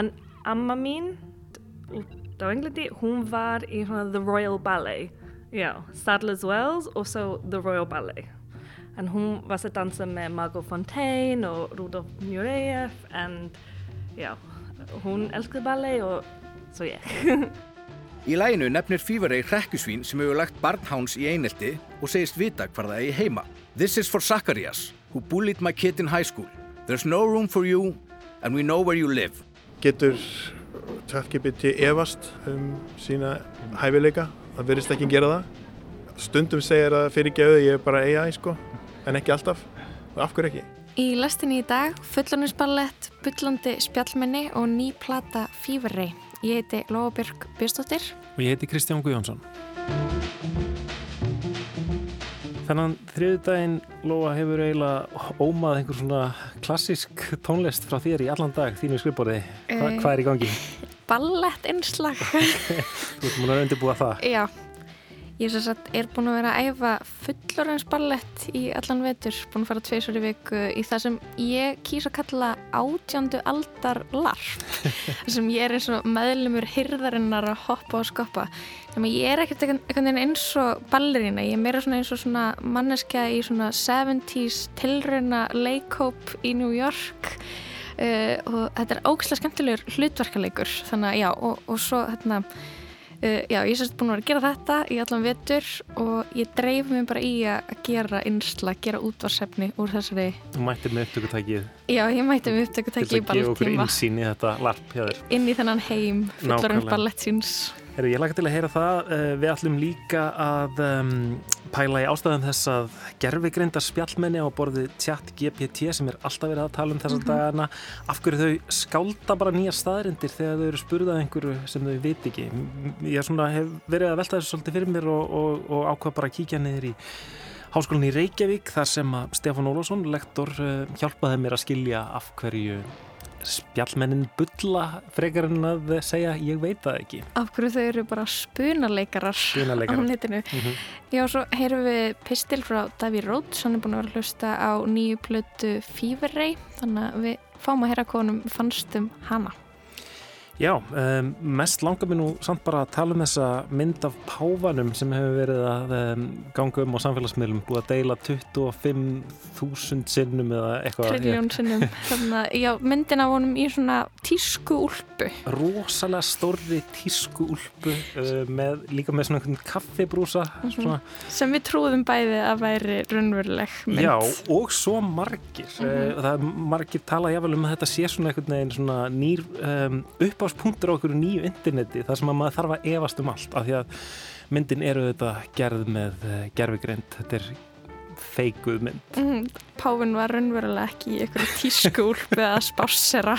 en amma mín út á Englandi, hún var í svona The Royal Ballet já, Sadler's Wells og svo The Royal Ballet en hún var að dansa með Margot Fontaine og Rudolf Nureyev en já, hún elskði ballet og svo ég Í læginu nefnir Fífarei hrekkusvín sem hefur lagt barnháns í einelti og segist vita hvar það eigi heima. This is for Zacharias, who bullied my kid in high school. There's no room for you and we know where you live. Getur ChatGPT evast um sína hæfileika, það verðist ekki gera það. Stundum segir að fyrirgeðu ég er bara AI sko, en ekki alltaf. Og af hverju ekki? Í lestinni í dag, fullaninsballett, byllandi spjallmenni og ný plata Fíverrei. Ég heiti Lóabjörg Björnstóttir. Og ég heiti Kristján Guðjónsson. Þannig að þriðdægin Lóa hefur eiginlega ómað einhver svona klassisk tónlist frá þér í allan dag þínu skrifborði. Hva, hvað er í gangi? Ballett einslag. Þú ert múin að undirbúa það. Já, Ég sagt, er búin að vera að æfa fullorins ballett í allan vetur, búin að fara tveisur í viku í það sem ég kýsa að kalla átjándu aldar larp. það sem ég er eins og meðlumur hyrðarinnar að hoppa og skoppa. Þannig að ég er ekkert einhvern veginn eins og ballerína, ég er meira svona eins og svona manneskja í svona 70's tilrauna leikóp í New York uh, og þetta er ógislega skemmtilegur hlutverkaleikur þannig að já og, og svo hérna Uh, já, ég sérst búin að vera að gera þetta í allan vetur og ég dreif mér bara í að gera einsla, gera útvarsefni úr þessari... Þú mætti með upptökutækið. Já, ég mætti með upptökutækið í balltíma. Þetta gefa okkur insýn í þetta larp hjá þér. Inn í þennan heim, fullorinn ballettsins. Heru, ég laka til að heyra það. Eh, við ætlum líka að um, pæla í ástæðum þess að gerfigreindar spjallmenni á borði tjatt GPT sem er alltaf verið að tala um þessa mm -hmm. dagana. Af hverju þau skálda bara nýja staðrindir þegar þau eru spurðað einhverju sem þau veit ekki. Ég hef verið að velta þessu svolítið fyrir mér og, og, og ákvað bara að kíkja niður í Háskólan í Reykjavík þar sem að Stefán Ólásson, lektor, eh, hjálpaði mér að skilja af hverju spjallmennin bulla frekar en að segja ég veit það ekki. Af hverju þau eru bara spunaleikarar á netinu? Mm -hmm. Já, svo heyrum við pistil frá Daví Róts. Hann er búin að vera að hlusta á nýju plötu Fíverrei þannig að við fáum að heyra konum fannstum hana Já, um, mest langar mér nú samt bara að tala um þessa mynd af páfanum sem hefur verið að um, ganga um á samfélagsmiðlum, búið að deila 25.000 sinnum eða eitthvað. Trilljón sinnum. Þannig að, já, myndin af honum í svona tísku úlpu. Rósalega stórri tísku úlpu uh, með, líka með svona kaffibrúsa. Mm -hmm. Sem við trúðum bæði að væri raunveruleg mynd. Já, og svo margir. Mm -hmm. það er margir talað jáfnvel um að þetta sé svona einhvern veginn svona nýr um, upp á áspunktur á okkur nýju interneti þar sem að maður þarf að evast um allt af því að myndin eru þetta gerð með eh, gerfigreind þetta er feikuð mynd. Mm, Pávin var raunverulega ekki í einhverju tískúlp eða spássera.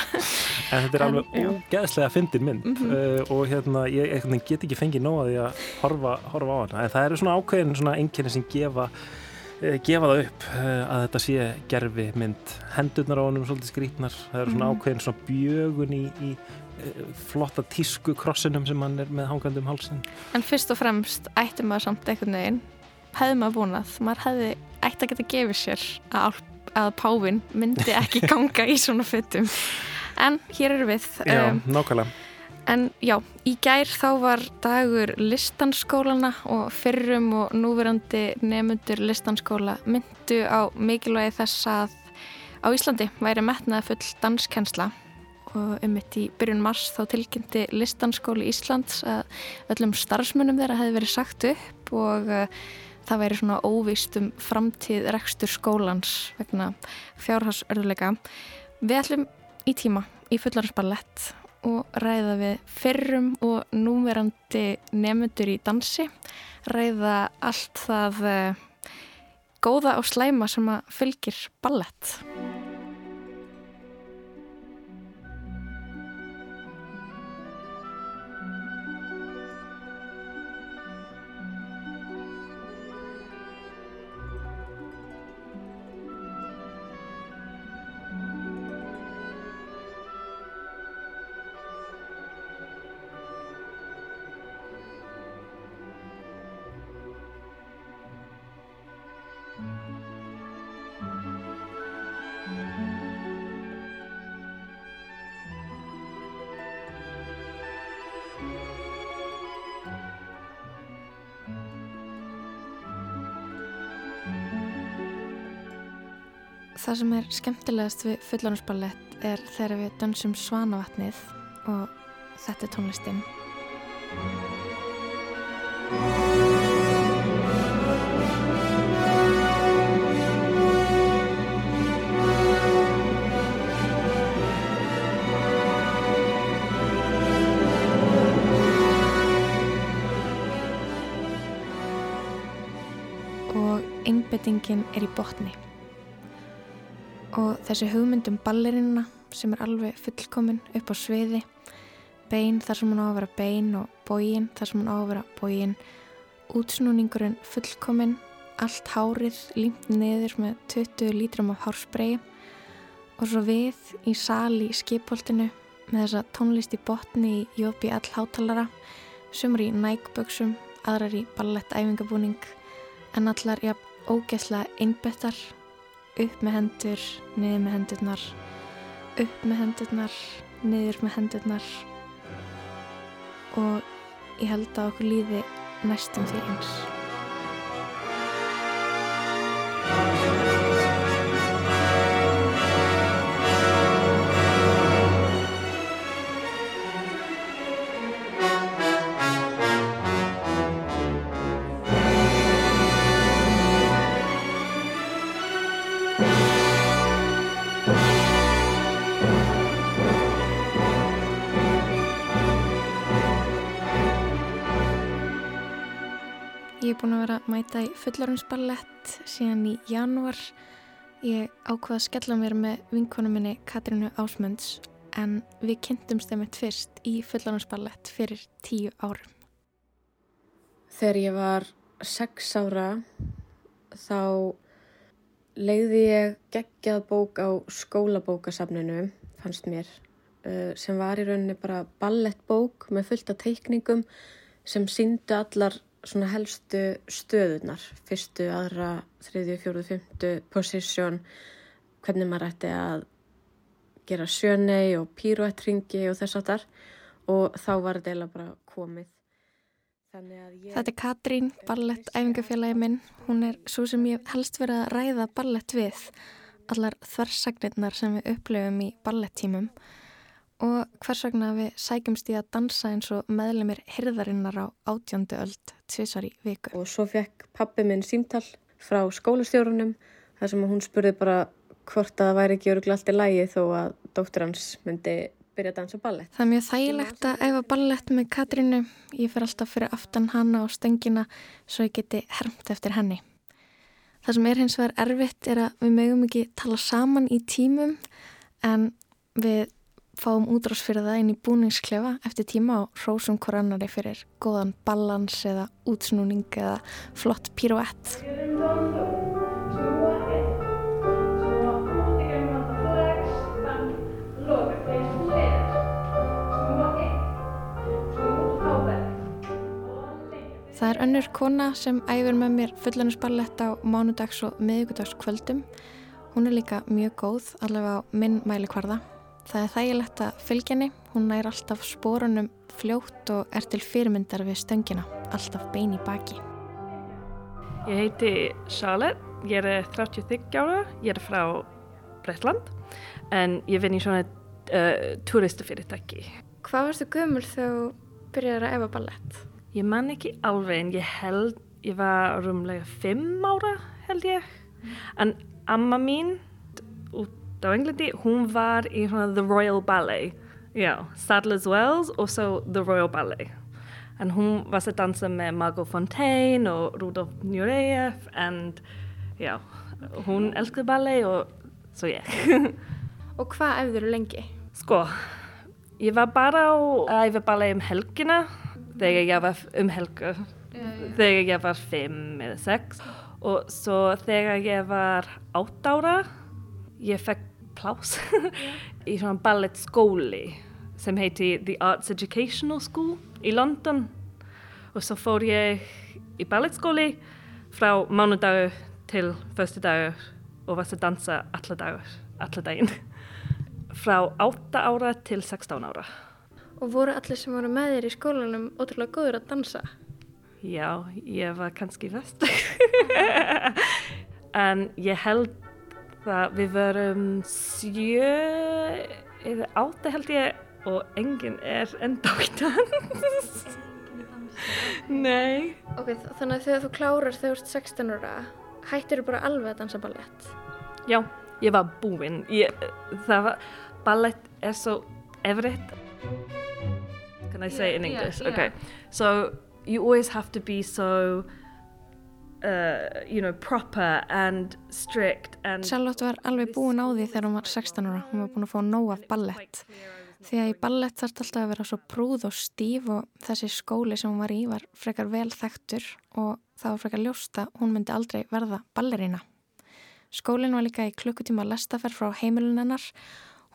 En þetta er alveg ógeðslega fyndin mynd mm -hmm. uh, og hérna ég get ekki fengið nóg að því að horfa, horfa á hana. En það eru svona ákveðin svona enginni sem gefa uh, gefa það upp að þetta sé gerfi mynd hendurnar á honum svolítið skrítnar það eru svona -hmm. ákveðin svona bjögun í, í flotta tísku krossinum sem hann er með hangandum halsin. En fyrst og fremst ætti maður samt einhvern veginn hefði maður vonað, maður hefði ætti að geta gefið sér að, að Pávin myndi ekki ganga í svona fötum. En hér eru við. Já, um, nákvæmlega. En já, í gær þá var dagur listanskólana og fyrrum og núverandi nefnundur listanskóla myndu á mikilvægi þess að á Íslandi væri metnaði full danskensla og um mitt í byrjun mars þá tilkynnti Listanskóli Íslands að öllum starfsmunum þeirra hefði verið sagt upp og uh, það væri svona óvist um framtíð rekstur skólans vegna fjárhagsörðuleika. Við ætlum í tíma í fullarinsballett og ræða við fyrrum og núverandi nefnundur í dansi, ræða allt það uh, góða og slæma sem að fylgir ballett. Það sem er skemmtilegast við fullorðansballett er þegar við dansum svanavatnið og þetta er tónlistinn. og einbettingin er í botni. Og þessi hugmyndum ballerinna sem er alveg fullkomin upp á sviði, bein þar sem hún á að vera bein og bógin þar sem hún á að vera bógin, útsnúningurinn fullkomin, allt hárið límt niður með 20 lítrum af hársprei og svo við í sali í skipholtinu með þessa tónlist í botni í Jópi all hátalara, sumur í nækböksum, aðrar í ballettæfingabúning. En allar jafn ógeðslega einbettar upp með hendur, niður með hendurnar. Upp með hendurnar niður með hendurnar. Og ég held að okkur líði næstum því eins Ég er búin að vera að mæta í fullorðinsballett síðan í janúar. Ég ákvaða að skella mér með vinkonu minni Katrínu Ásmunds en við kynntumst þeim eitt fyrst í fullorðinsballett fyrir tíu árum. Þegar ég var sex ára þá leiði ég geggjað bók á skólabókasafninu, fannst mér, uh, sem var í rauninni bara ballettbók með fullt af teikningum sem síndu allar svona helstu stöðunar, fyrstu, aðra, þriðju, fjóruðu, fymtu, position, hvernig maður ætti að gera sjönei og píruettringi og þess aftar og þá var þetta eiginlega bara komið. Ég... Þetta er Katrín, ballett æfingafélagi minn. Hún er svo sem ég helst verið að ræða ballett við, allar þversagnirnar sem við upplöfum í ballettímum og hvers vegna við sækjumst í að dansa eins og meðlemið hirðarinnar á átjöndu öld tvísar í viku. Og svo fekk pappi minn símtall frá skólastjórunum þar sem hún spurði bara hvort að það væri ekki öruglega allt í lægi þó að dóttur hans myndi byrja að dansa ballett. Það er mjög þægilegt að efa ballett með Katrínu. Ég fer alltaf fyrir aftan hana á stengina svo ég geti hermt eftir henni. Það sem er hins vegar erfitt er að við mögum ekki tala saman í tímum en við fáum útrás fyrir það inn í búningsklefa eftir tíma og hrósum hver annari fyrir góðan ballans eða útsnúning eða flott piruett. Það er önnur kona sem æfir með mér fullanusballett á mánudags og miðugudagskvöldum. Hún er líka mjög góð, allavega á minn mæli hvarða. Það er þægilegt að fylgjenni, hún nær alltaf spórunum fljótt og er til fyrirmyndar við stöngina, alltaf bein í baki. Ég heiti Charlotte, ég er 33 ára, ég er frá Breitland en ég vinn í svona uh, turistafyrirtæki. Hvað varstu gömul þegar þú byrjaði að efa ballett? Ég man ekki alveg en ég held, ég var rúmlega 5 ára held ég, en amma mín út á Englandi, hún var í The Royal Ballet, já, Sadler's Wells og svo The Royal Ballet. En hún var að dansa með Margot Fontaine og Rudolf Nureyev en já, hún elskði ballet og svo ég. og hvað efður þú lengi? Sko, ég var bara á að æfa ballet um helgina þegar ég var um helga, þegar ég var fimm eða sex og svo þegar ég var átt ára, ég fekk plás í svona ballettskóli sem heiti The Arts Educational School í London. Og svo fór ég í ballettskóli frá mánudagur til förstu dagur og var að dansa alla dagur, alla daginn. Frá 8 ára til 16 ára. Og voru allir sem voru með þér í skólanum ótrúlega góður að dansa? Já, ég var kannski vest en ég held það við verum sjö eða átta held ég og enginn er enda í dans. Nei. Ok, þannig að þegar þú klárar þegar þú ert 16 ára, hættir þú bara alveg að dansa ballett? Já, ég var búinn. Það var, ballett er svo erfitt. Can I say in Yeah, yeah, English? yeah. Okay. So you always have to be so, uh, you know, proper and strict and... Charlotte var alveg búin á því þegar hún var 16 ára. Hún var búin að fá nóg af ballett. Því að í ballett þarf alltaf að vera svo prúð og stíf og þessi skóli sem hún var í var frekar vel þekktur og það var frekar ljóst að hún myndi aldrei verða ballerína. Skólinn var líka í klukkutíma lestaferð frá heimilin hennar.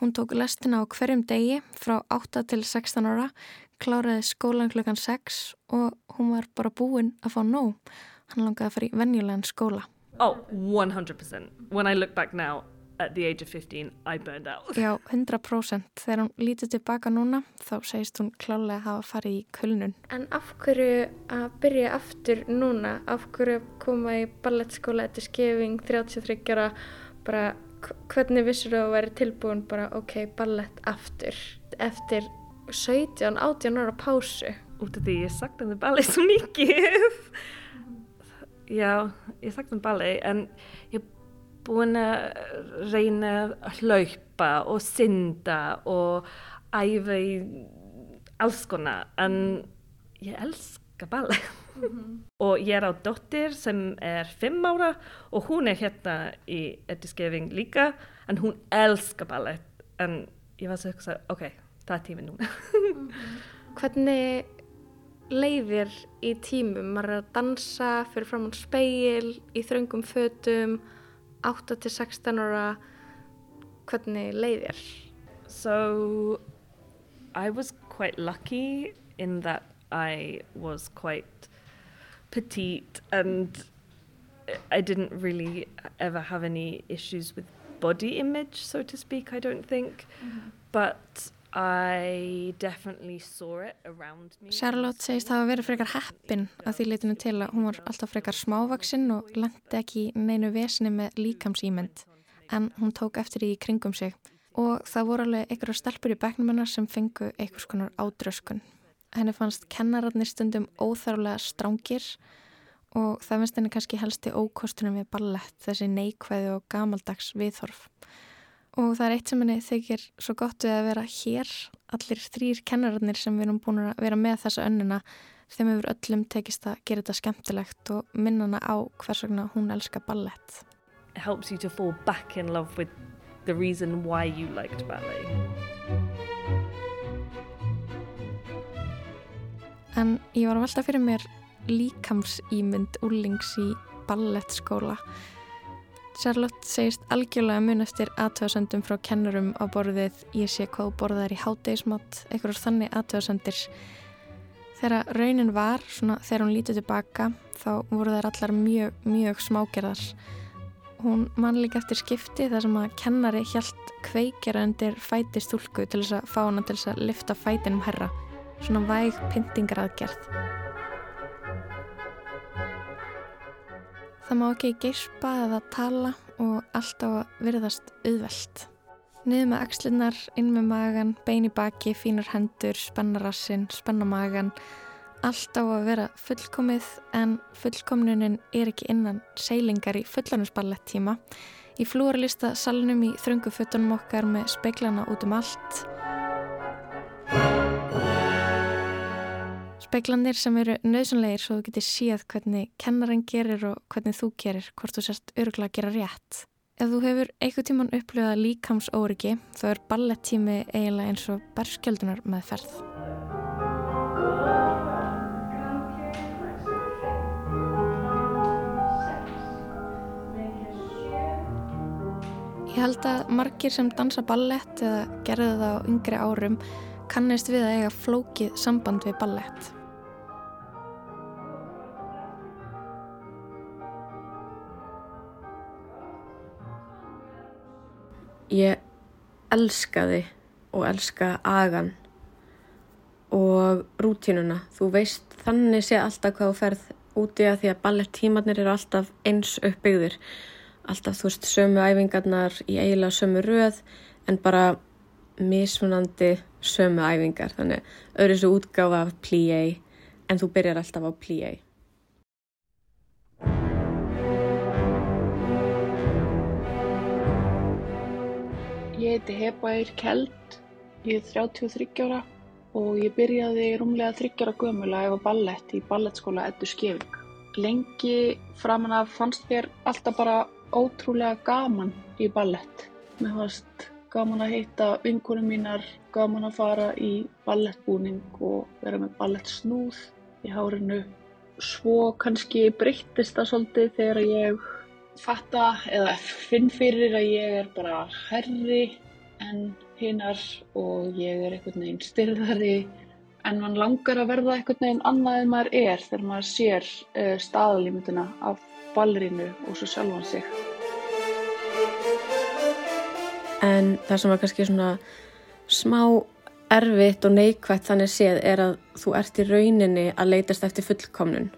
Hún tók lestina á hverjum degi frá 8 til 16 ára, kláraði skólan klukkan 6 og hún var bara búin að fá nóg. Hann langaði að fara í venjulegan skóla. Oh, 100%. When I look back now, at the age of 15, I burned out. Já, 100%. Þegar hún lítið tilbaka núna, þá segist hún klálega að hafa farið í kulnun. En af hverju að byrja aftur núna? Af hverju að koma í ballettskóla eftir skefing 33 ára? Bara, hv- hvernig vissur þú að vera tilbúin bara, ok, ballett aftur? Eftir 17, 18 ára pásu. Út af því ég saknaði ballet svo mikið. Já, ég saknaði ballet en ég er búin að reyna að hlaupa og synda og æfa í alls konar en ég elska ballet. og ég er á dóttir sem er fimm ára og hún er hérna í ettiskefing líka en hún elska ballet en ég var svo að hugsa, ok, það er tíminn núna. Hvernig leiðir í tímum? Maður er að dansa fyrir fram á speil, í þröngum fötum, 8 til 16 ára. Hvernig leiðir? So I was quite lucky in that I was quite petite and I didn't really ever have any issues with body image, so to speak, I don't think. But I definitely Charlotte segist hafa verið frekar heppin að því leitinu til að hún var alltaf frekar smávaksinn og lendi ekki neinu vesni með líkamsýmynd. En hún tók eftir í kringum sig. Og það voru alveg einhverja stelpur í bekknum hennar sem fengu einhvers konar ádröskun. Henni fannst kennararnir stundum óþarflega strángir og það finnst henni kannski helsti ókostunum við ballett, þessi neikvæði og gamaldags viðhorf. Og það er eitt sem henni þykir svo gott við að vera hér, allir þrýr kennararnir sem við erum búin að vera með þessa önnina, þeim hefur öllum tekist að gera þetta skemmtilegt og minna hana á hvers vegna hún elskar ballett. It helps you to fall back in love with the reason why you liked ballet. En ég var að velta fyrir mér líkamsýmynd úlings í ballettskóla. Charlotte segist algjörlega mun eftir aðtöðasendum frá kennurum á borðið ég sé hvað borðar í hátegismat, einhverjur þannig aðtöðasendir. Þegar raunin var, svona þegar hún lítið tilbaka, þá voru þær allar mjög, mjög smágerðar. Hún man líka eftir skipti þar sem að kennari hjælt kveikjara undir fæti stúlku til þess að fá hana til þess að lifta fætinum herra. Svona væg pyntingaraðgerð. Það má ekki geispa eða tala og alltaf virðast auðvelt. Niður með axlinnar, inn með magan, bein í baki, fínar hendur, spenna rassin, spenna magan. Allt á að vera fullkomið en fullkomnunin er ekki innan seilingar í fullanusballett tíma. Í flúarlista salnum í þröngu fötunum okkar með speiklana út um allt. Speiklanir sem eru nöðsynlegir svo þú getur séð hvernig kennarinn gerir og hvernig þú gerir, hvort þú sérst örgulega að gera rétt. Ef þú hefur einhver tíman upplifað líkams óryggi þá er ballettími eiginlega eins og berskjöldunar með ferð. Ég held að margir sem dansa ballett eða gerðu það á yngri árum kannist við að eiga flókið samband við ballett. Ég elskaði og elska agan og rútínuna. Þú veist þannig sé alltaf hvað þú ferð úti að því að ballettímanir eru alltaf eins uppbyggðir. alltaf þú veist sömu æfingarnar í eiginlega sömu röð en bara mismunandi sömu æfingar þannig öðru svo útgáfa plie en þú byrjar alltaf á plie. Heiti Hebair Kjeld, ég er 33 ára og ég byrjaði rúmlega 30 ára gömul að efa ballett í ballettskóla Eddu Skeving. Lengi framan af fannst þér alltaf bara ótrúlega gaman í ballett. Mér fannst gaman að hitta vinkunum mínar, gaman að fara í ballettbúning og vera með ballettsnúð í hárinu. Svo kannski breyttist það svolítið þegar ég fatta eða finn fyrir að ég er bara herri en hinnar og ég er einhvern veginn styrðari en mann langar að verða einhvern veginn annað en maður er þegar maður sér uh, staðalímyndina af ballerínu og svo sjálfan sig. En það sem var kannski svona smá erfitt og neikvægt þannig séð er að þú ert í rauninni að leytast eftir fullkomnun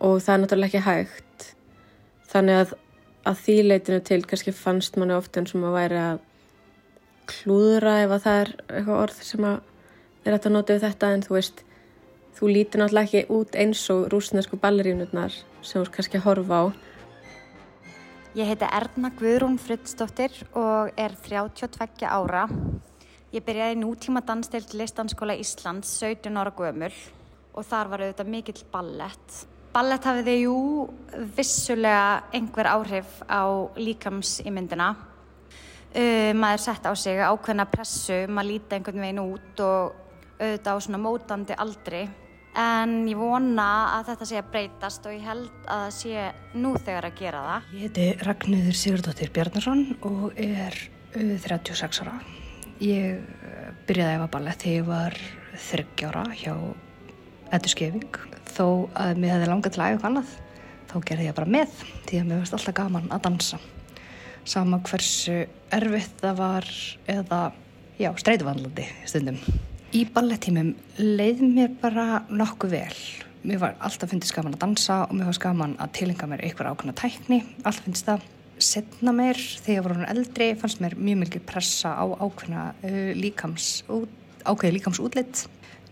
og það er náttúrulega ekki hægt þannig að, að því leitinu til kannski fannst manni ofta eins og maður væri að klúðra ef að það er eitthvað orð sem að er hægt að nota við þetta en þú veist þú lítir náttúrulega ekki út eins og rúsnesku ballerínurnar sem þú kannski að horfa á Ég heiti Erna Guðrún Fridsdóttir og er 32 ára. Ég byrjaði nútíma dansdeild listanskóla Íslands 17 ára gömul og þar var auðvitað mikill ballett. Ballett hafiði jú vissulega einhver áhrif á líkamsýmyndina. Uh, maður sett á sig ákveðna pressu, maður líti einhvern veginn út og auðvitað á svona mótandi aldri. En ég vona að þetta sé að breytast og ég held að það sé nú þegar að gera það. Ég heiti Ragnhildur Sigurdóttir Bjarnarsson og er uh, 36 ára. Ég uh, byrjaði að efa ballett þegar ég var 30 ára hjá Eddu Skeving. Þó að mér hefði langað til að æfa annað, þá gerði ég bara með því að mér varst alltaf gaman að dansa. Sama hversu erfitt það var eða, já, streytuvandlandi stundum. Í ballettímum leið mér bara nokkuð vel. Mér var alltaf fyndist gaman að dansa og mér var gaman að tilenga mér einhver ákveðna tækni. Alltaf fyndist það. Setna mér, þegar ég var hún eldri, fannst mér mjög mikið pressa á ákveðna uh, líkams, ákveði líkamsútlitt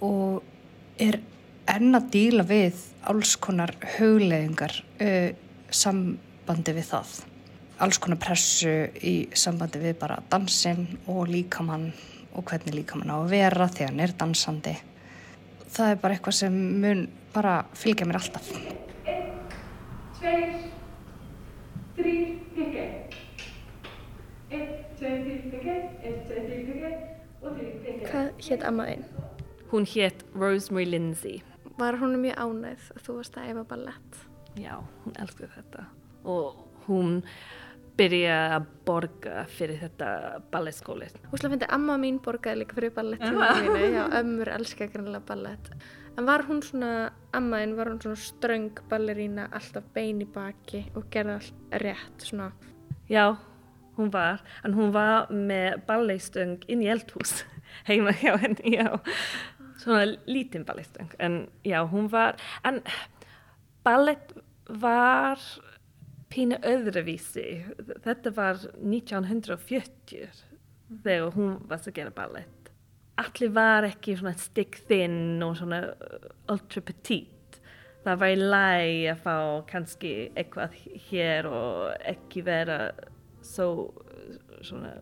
og er enn að díla við alls konar hugleðingar uh, sambandi við það. Alls konar pressu í sambandi við bara dansinn og líkamann og hvernig líka mann á að vera þegar hann er dansandi. Það er bara eitthvað sem mun bara fylgja mér alltaf. Einn, tveir, þrýr, piki. Einn, tveir, þrýr, piki. Einn, tveir, þrýr, piki. Og þrýr, piki. Hvað hétt amma þinn? Hún hétt Rosemary Lindsay. Var hún mjög ánægð að þú varst að efa ballett? Já, hún elskar þetta. Og hún byrjaði að borga fyrir þetta ballettskólið. Þú slúið að finna, amma mín borgaði líka fyrir ballettinu mínu, já, ömmur elskar grannlega ballett. En var hún svona, ammaðinn, var hún svona ströng ballerína, alltaf bein í baki og gerði allt rétt, svona? Já, hún var, en hún var með ballettstöng inn í eldhús heima hjá henni, já. Svona lítinn ballettstöng, en já, hún var, en ballett var pínu öðruvísi. Þetta var 1940 þegar hún var að gera ballett. Allir var ekki svona stick thin og svona uh, ultra petite. Það var í læg að fá kannski eitthvað hér og ekki vera svo uh, svona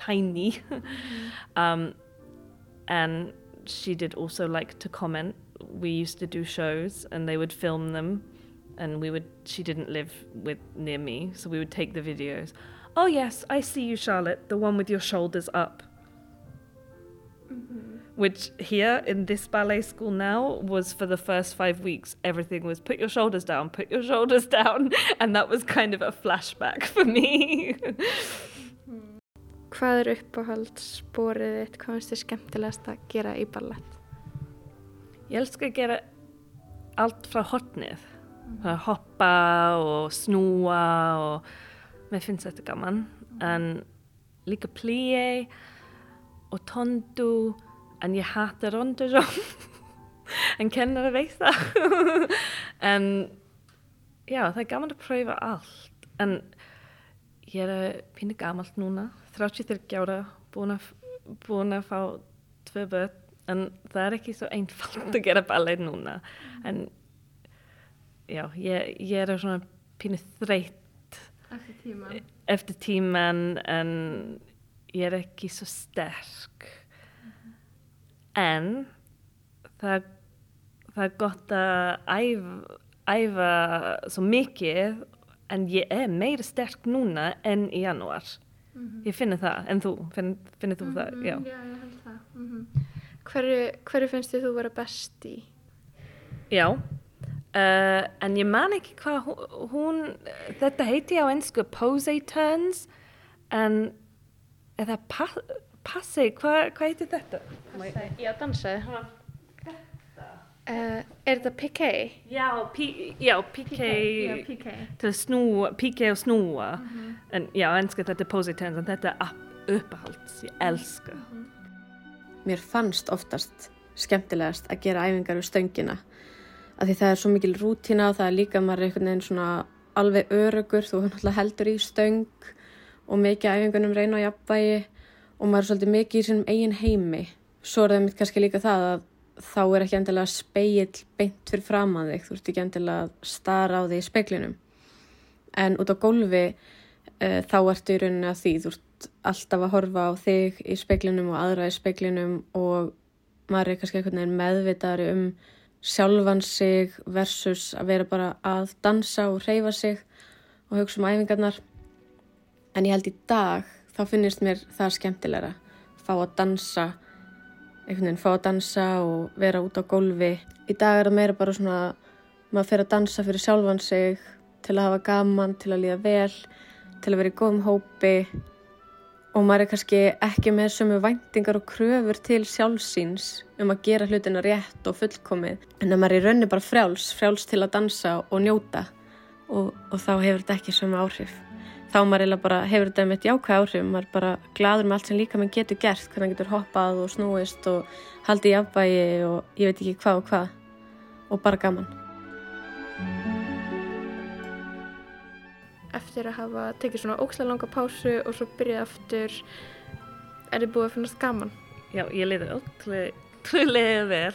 tiny. Mm-hmm. um, and she did also like to comment. We used to do shows and they would film them and we would she didn't live with near me so we would take the videos oh yes i see you charlotte the one with your shoulders up mm-hmm. which here in this ballet school now was for the first five weeks everything was put your shoulders down put your shoulders down and that was kind of a flashback for me Hvað er uppáhaldssporið þitt? Hvað finnst þið skemmtilegast að gera í ballett? Ég elskar að gera allt frá hotnið að hoppa og snúa og mér finnst þetta gaman. En líka plie og tondu en ég hata rondurjón en kennar að veita en já það er gaman að pröfa allt. En ég er pínu gamalt núna 33 ára búin að, búin að fá tvö börn. En það er ekki svo einfalt að gera ballet núna. En já, ég, ég er svona pínu þreytt Eftir tíman. eftir tíman en ég er ekki svo sterk en það, það er gott að æfa, æfa svo mikið en ég er meira sterk núna en í janúar ég finna það, en þú finn, finnir þú það, já Já, ég held það. Mm hverju, hverju finnst þið þú vera best í? Já, uh, en ég man ekki hvað hún, hún, þetta heiti á einsku pose turns, en eða pa, passi, hvað hva heitir þetta? Já, dansaði. Uh, er þetta piqué? Já, já, PK, til að snúa, PK og snúa, en já, enska þetta er pose turns, en þetta er upp- uppáhalds, ég elska. Mér fannst oftast skemmtilegast að gera æfingar við stöngina. Af því það er svo mikil rútína og það er líka maður er einhvern veginn svona alveg örugur. Þú náttúrulega heldur í stöng og mikið æfingunum reyna á jafnvægi og maður er svolítið mikið í sínum eigin heimi. Svo er það mitt kannski líka það að þá er ekki endilega speill beint fyrir framan þig. Þú ert ekki endilega að stara á þig í speiklinum. En út á gólfi uh, þá ertu í rauninni að því. Þú ert alltaf að horfa á þig í speiklinum og aðra í speiklinum og maður er kannski einhvern veginn meðvitaðari um sjálfan sig versus að vera bara að dansa og reyfa sig og hugsa um æfingarnar. En ég held í dag þá finnist mér það skemmtilegra. Fá að dansa, einhvern veginn fá að dansa og vera út á gólfi. Í dag er það meira bara svona, maður fer að dansa fyrir sjálfan sig til að hafa gaman, til að líða vel, til að vera í góðum hópi og maður er kannski ekki með sömu væntingar og kröfur til sjálfsíns um að gera hlutina rétt og fullkomið en að maður er í raunni bara frjáls, frjáls til að dansa og njóta. Og, og þá hefur þetta ekki sömu áhrif. Þá maður bara hefur þetta með jákvæð áhrif. Maður bara gladur með allt sem líka mann getur gert hvernig getur hoppað og snúist og haldið í afbægi og ég veit ekki hvað og hvað. Og bara gaman Eftir að hafa tekið svona ókslega langa pásu og svo byrjað aftur, er þið búið að finnast gaman? Já, ég liði ótrúlega vel,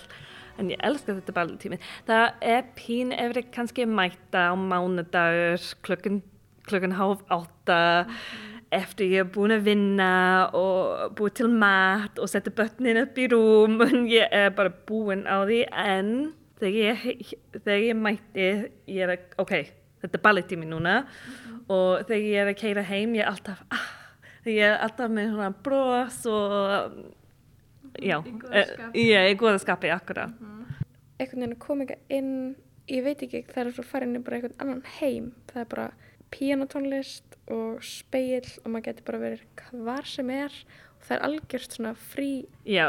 en ég elska þetta balletími. Það er pín efri kannski mæta á mánudagur klukkan, klukkan hálf átta eftir ég er búin að vinna og búið til mat og setja börnin upp í rúm og ég er bara búin á því en þegar ég, þegar ég mæti ég er að, ok, þetta er balletími núna og þegar ég er að keira heim ég er alltaf, ah, ég er alltaf með svona bros og já, Í eh, skapi. já, í góða skapi akkurat. Einhvern veginn að koma eitthvað inn, ég veit ekki, það er svo farin í bara einhvern annan heim. Það er bara píanotónlist og speil og maður getur bara verið hvar sem er og það er algjörst svona frí Já,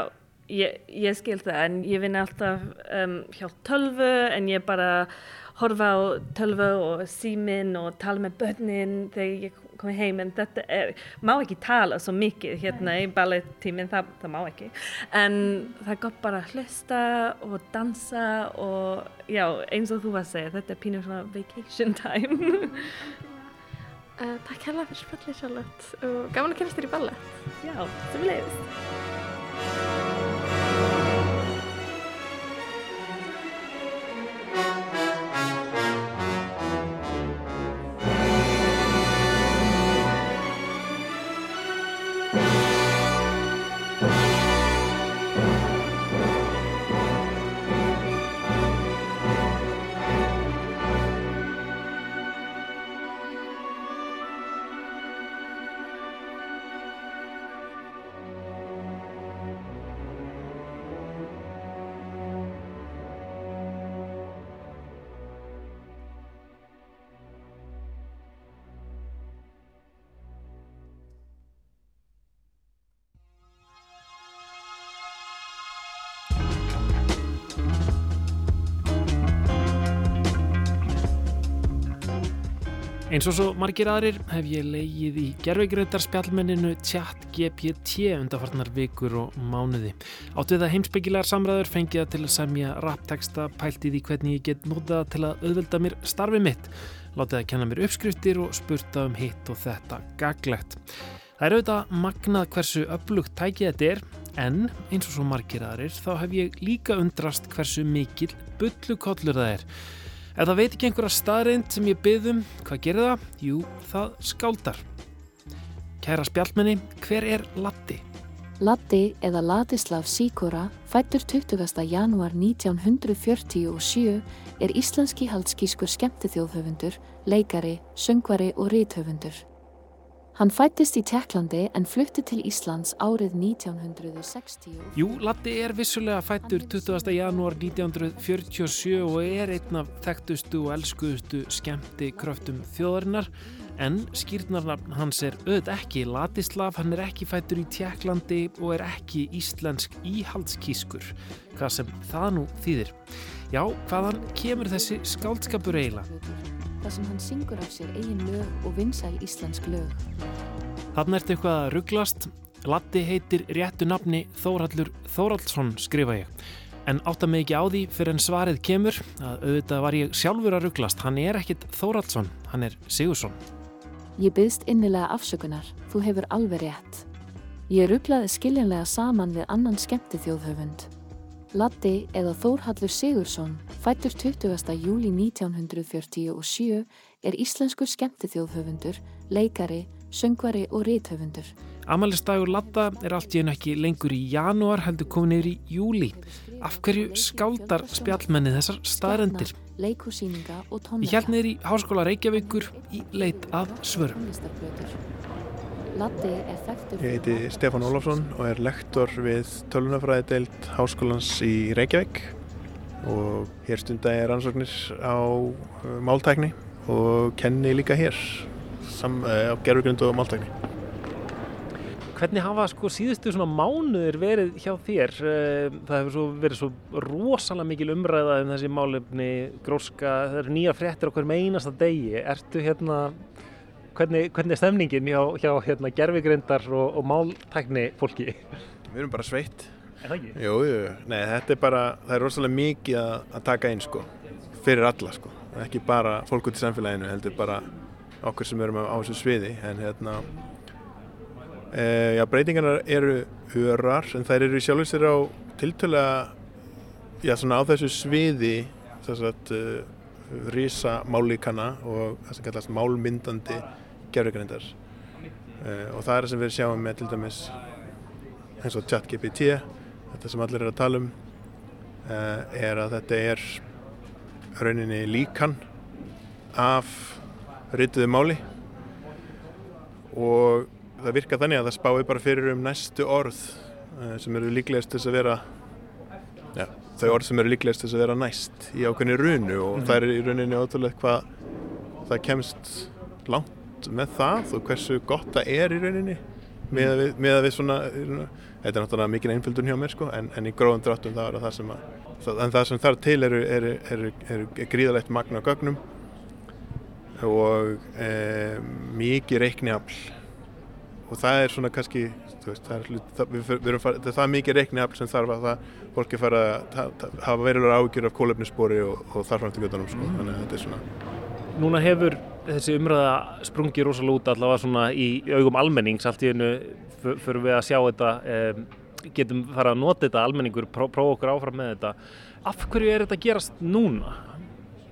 ég, ég skil það en ég vinn alltaf um, hjá tölvu en ég bara horfa á tölvu og síminn og tala með börnin þegar ég komi heim en þetta er, má ekki tala svo mikið hérna í ballettíminn, það, það má ekki. En það er gott bara að hlusta og dansa og já, eins og þú var að segja, þetta er pínu svona vacation time. Uh, takk hérlega fyrir spjallið sjálflegt og gaman að kynast þér í ballett. Já, sem leiðist Eins og svo margir aðrir hef ég leigið í gerfegreindar spjallmenninu Chat GPT undarfarnar vikur og mánuði. Áttu það heimsbyggilegar samræður fengið það til að semja rapteksta pælt í því hvernig ég get notað til að auðvelda mér starfi mitt. Látið að kenna mér uppskriftir og spurta um hitt og þetta gaglegt. Það er auðvitað magnað hversu upplugt tækið þetta er en eins og svo margir aðrir þá hef ég líka undrast hversu mikil bullukollur það er. Ef það veit ekki einhverja staðreind sem ég byðum, hvað gerir það? Jú, það skáldar. Kæra spjallmenni, hver er Latti? Latti eða Ladislav Sikora, fættur 20. janúar 1947, er íslenski haldskískur skemmtithjóðhöfundur, leikari, söngvari og ríthöfundur. Hann fættist í Tjekklandi en flutti til Íslands árið 1960. Jú, Latti er vissulega fættur 20. janúar 1947 og er einn af þekktustu og elskuðustu skemmti kröftum þjóðarinnar en skýrnarnafn hans er auðvitað ekki Ladislav, hann er ekki fættur í Tjekklandi og er ekki íslensk íhaldskískur, hvað sem það nú þýðir. Já, hvaðan kemur þessi skáldskapur eiginlega? Þar sem hann syngur af sér eigin lög og vinsæl íslensk lög. Þannig ertu eitthvað að rugglast. Latti heitir réttu nafni Þóraldur Þóraldsson skrifa ég. En átta mig ekki á því fyrir en svarið kemur að auðvitað var ég sjálfur að rugglast. Hann er ekkit Þóraldsson, hann er Sigursson. Ég byggst innilega afsökunar. Þú hefur alveg rétt. Ég rugglaði skiljanlega saman við annan skemmti þjóðhöfund. Latti eða Þórhallur Sigursson, fættur 20. júli 1947, er íslenskur skemmtithjóðhöfundur, leikari, söngvari og ríthöfundur. Amalistagur Latta er allt í einu ekki lengur í janúar heldur komin yfir í júli. Af hverju skáldar spjallmenni þessar staðrendir? Ég held í Háskóla Reykjavíkur í leit af svörum. Ég heiti Stefán Ólafsson og er lektor við tölunafræðideild Háskólans í Reykjavík og hér stunda ég rannsóknir á uh, máltækni og kenni líka hér sam, uh, á gerfugrund og máltækni. Hvernig hafa sko síðustu svona mánuður verið hjá þér? Uh, það hefur svo verið svo rosalega mikil umræða um þessi málefni gróska, það eru nýja fréttir okkur með einasta degi. Ertu hérna hvernig, hvernig er stemningin hjá, hjá hérna, gerfigrindar og, og máltækni fólki? Við erum bara sveitt. Er það ekki? Jú, jú, nei, þetta er bara, það er rosalega mikið að, að taka inn sko, fyrir alla sko, ekki bara fólk út í samfélaginu, heldur bara okkur sem erum á þessu sviði, en hérna, e, já, breytingarna eru örar, en þær eru sjálfur sér á tiltölega, já, svona á þessu sviði, þess að, uh, rísa mállíkana og það sem kallast málmyndandi gerðugrindar uh, eh, og það er það sem við sjáum með til dæmis eins og ChatGPT þetta sem allir er að tala um uh, er að þetta er rauninni líkan af rituðu máli. Og það virka þannig að það spái bara fyrir um næstu orð uh, sem eru líklegast til að vera ja, þau orð sem eru líklegast til að vera næst í ákveðni runu. Og mm -hmm. það er í runinni ótrúlega hvað það kemst langt með það og hversu gott það er í rauninni með að við, með að við svona þetta er náttúrulega mikið einföldun hjá mér sko en, en í gróðum dráttum það er það sem að en það sem þarf til eru er, er, er gríðalegt magna gögnum og e, mikið reikniafl og það er svona kannski veist, það, er, það, við, við erum, það er mikið reikniafl sem þarf að það fólki fara að hafa verulegar ágjur af kólefnisspori og, og þarfram til göttunum sko. þannig að þetta er svona Núna hefur þessi umræða sprungi rosalega út allavega svona í augum almennings allt í hennu fyrir við að sjá þetta um, getum fara að nota þetta almenningur, pró prófa okkur áfram með þetta. Af hverju er þetta að gerast núna?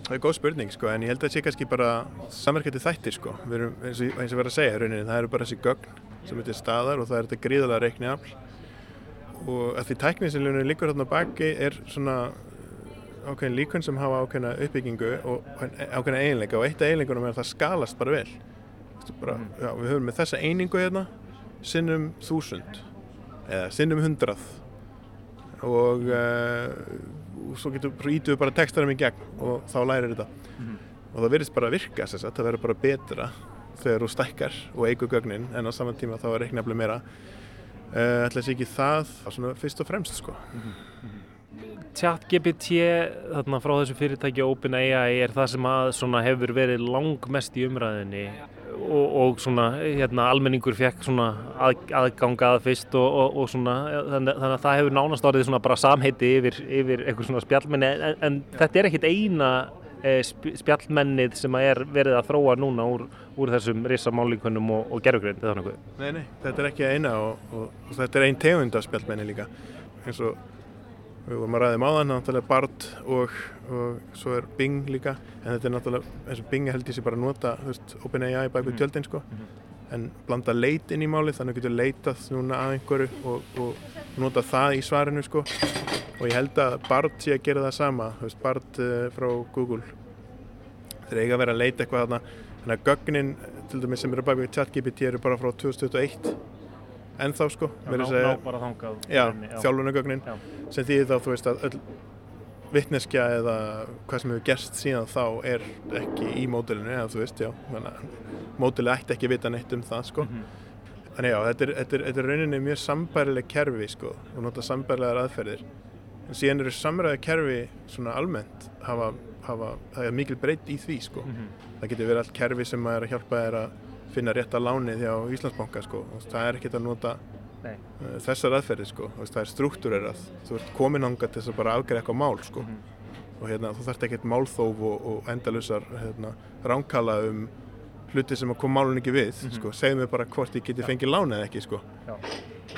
Það er góð spurning sko en ég held að það sé kannski bara samverkandi þættir sko. Við erum eins og, eins og verið að segja rauninni það eru bara þessi gögn sem er staðar og það er þetta gríðalega reikni afl og að því tækni sem líkur hérna baki er svona ákveðin líkun sem hafa ákveðina uppbyggingu og ákveðina eiginleika og eitt af eiginleikunum er að það skalast bara vel bara, mm. já, við höfum með þessa einingu hérna sinnum þúsund eða sinnum hundrað og, uh, og svo getur ítuðu bara textarum í gegn og þá lærir þetta mm. og það verðist bara að virka þess að það verður bara betra þegar þú stækkar og eigur gögnin en á saman tíma þá er reiknaflega meira uh, ætla að sé ekki það svona, fyrst og fremst sko. mm -hmm chat GPT þarna frá þessu fyrirtæki OpenAI er það sem að svona hefur verið langmest í umræðinni og, og svona hérna almenningur fekk að, aðgangað fyrst og, og, og svona þannig, þannig að það hefur nánast svona bara samheiti yfir, yfir eitthvað svona spjallmenni. En, en þetta er ekkit eina e, spjallmennið sem að er verið að þróa núna úr, úr þessum risamálíkunum og eða þannig. Nei, nei, þetta er ekki eina og þetta er einn tegund af spjallmenni líka. Eins og við vorum að ræði máðan, náttúrulega Bard og, og svo er Bing líka en þetta er náttúrulega, eins og Bing held ég sé bara að nota, OpenAI bæk við tjöldin sko, mm -hmm. en blanda leit inn í máli þannig að getur leitað núna að einhverju og, og nota það í svarinu sko. Og ég held að Bard sé að gera það sama, veist, Bard uh, frá Google. Þeir eiga að vera að leita eitthvað þarna, þannig að gögnin til dæmis sem eru bæk við ChatGPT eru bara frá 2021 en þá sko. Já, ná, ná bara þangað. Já, þjálfunagögnin sem því þá þú veist að öll vittneskja eða hvað sem hefur gerst síðan þá er ekki í módulinu eða þú veist, já. Móduli ætti ekki vita neitt um það sko. Mm -hmm. þannig já, þetta er, þetta, er, þetta er rauninni mjög sambærileg kerfi sko og nota sambærilegar aðferðir. En síðan eru samræði kerfi svona almennt hafa, hafa það er mikil breytt í því sko. Mm -hmm. það getur verið allt kerfi sem er að hjálpa þér að finna rétt að lánið hjá Íslandsbanka sko. það er ekkert að nota Nei. Uh, þessar aðferði sko. það er struktúrerað þú ert komin ánga til þess að bara afgæða eitthvað mál sko. mm og hérna, þú þarft ekkert málþóf og, og endalusar hérna, ránkala um hluti sem að koma málun ekki við mm -hmm. segð mér bara hvort ég geti ja. fengið lánið ekki sko.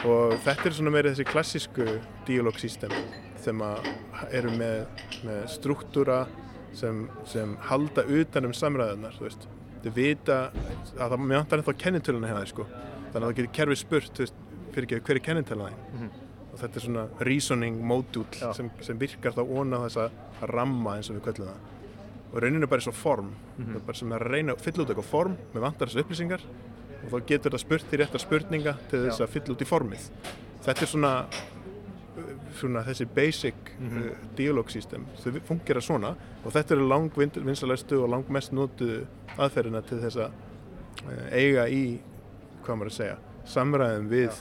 og þetta er svona meira þessi klassísku díalógsýstem sem eru með, með struktúra sem, sem halda utan um samræðunar þú veist þau vita að það með vantar ennþá kennintöluna hérna sko. þannig að það getur kerfið spurt veist, fyrir ekki hver er kennintöluna þín? Mm -hmm. og þetta er svona reasoning módul sem, sem virkar þá óna þess að ramma eins og við kallum það. Og rauninu er bara eins og form. Mm -hmm. það er bara sem að reyna að fylla út eitthvað form með vantar þessu upplýsingar. Og þá getur það spurt í réttar spurninga til þess að fylla út í formið. Þetta er svona svona þessi basic mm -hmm. uh, dialogsystem þau fungera svona og þetta eru langvinsalæstu og langmest notu aðferðina til þess að uh, eiga í, hvað maður að segja samræðum við ja.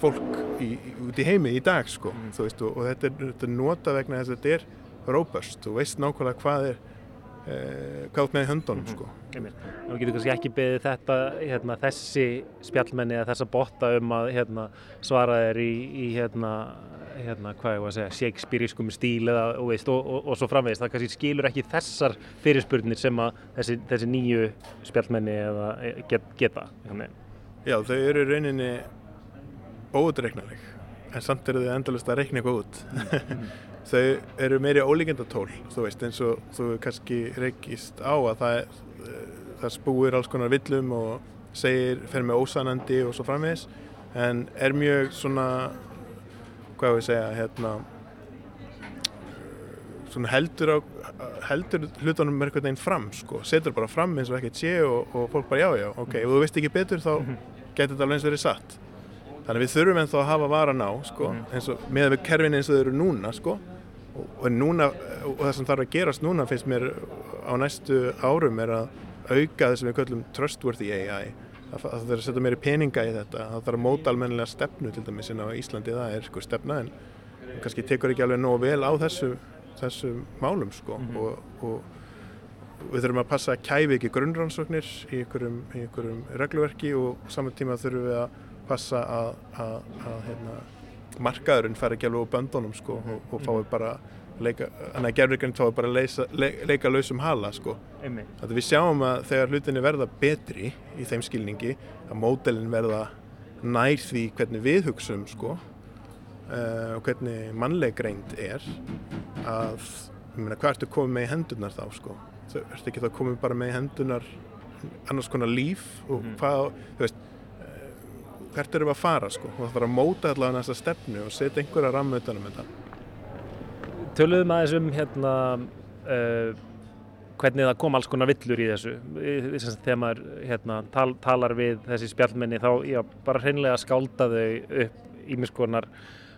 fólk í, út í heimi í dag sko mm. veist, og, og þetta er, þetta er nota vegna þess að þetta er robust og veist nákvæmlega hvað er eh, hvað út með höndunum mm -hmm. sko. Nú getur kannski ekki beðið þetta hérna, þessi spjallmenni eða þessa botta um að hérna, svara þér í, í hérna, hérna, hvað ég var að segja, Shakespeareiskum stíl eða, og, veist, og, og, og svo framvegist það kannski skilur ekki þessar fyrirspurnir sem að þessi, þessi nýju spjallmenni eða e, get, geta Já, þau eru rauninni óutreiknaleg en samt eru þau endalust að reikna eitthvað út mm. þau eru meiri ólíkendatól þú veist, eins og þú kannski reikist á að það, það spúir alls konar villum og segir, fer með ósanandi og svo framvegis en er mjög svona hvað við segja hérna heldur, á, heldur hlutunum með einhvern veginn fram sko, setur bara fram eins og ekkert sé og, og fólk bara já já, ok, ef þú veist ekki betur þá mhm. getur þetta alveg eins verið satt þannig við þurfum ennþá að hafa varan á sko, mhm. eins og með við kerfin eins og þau eru núna sko og, og núna, og það sem þarf að gerast núna finnst mér á næstu árum er að auka það sem við kallum trustworthy AI það þarf að setja meiri peninga í þetta það þarf að móta almennilega stefnu til dæmis en á Íslandi það er sko stefna en kannski tekur ekki alveg nóg vel á þessu, þessu málum sko mm -hmm. og, og við þurfum að passa að kæfi ekki grunnrannsóknir í einhverjum, í einhverjum regluverki og saman tíma þurfum við að passa að, að, að hérna, markaðurinn fær ekki alveg á böndunum sko og, og fái bara leika, þannig að gerðurinn þá er bara að leika, leika lausum hala sko. Þannig að við sjáum að þegar hlutinni verða betri í þeim skilningi að módelin verða nær því hvernig við hugsaum sko uh, og hvernig mannleg reynd er að, ég meina, hvað ertu komið með í hendunar þá sko? Þú ert ekki þá komið bara með í hendunar annars konar líf og mm. hvað, þú veist uh, hvert eru við að fara sko og það þarf að móta allavega þessa stefnu og setja einhverja rammautanum þetta Töluðum aðeins um hérna uh, hvernig það kom alls konar villur í þessu. Þegar maður hérna, tal, talar við þessi spjallmenni þá já, bara hreinlega skálda þau upp í miskonar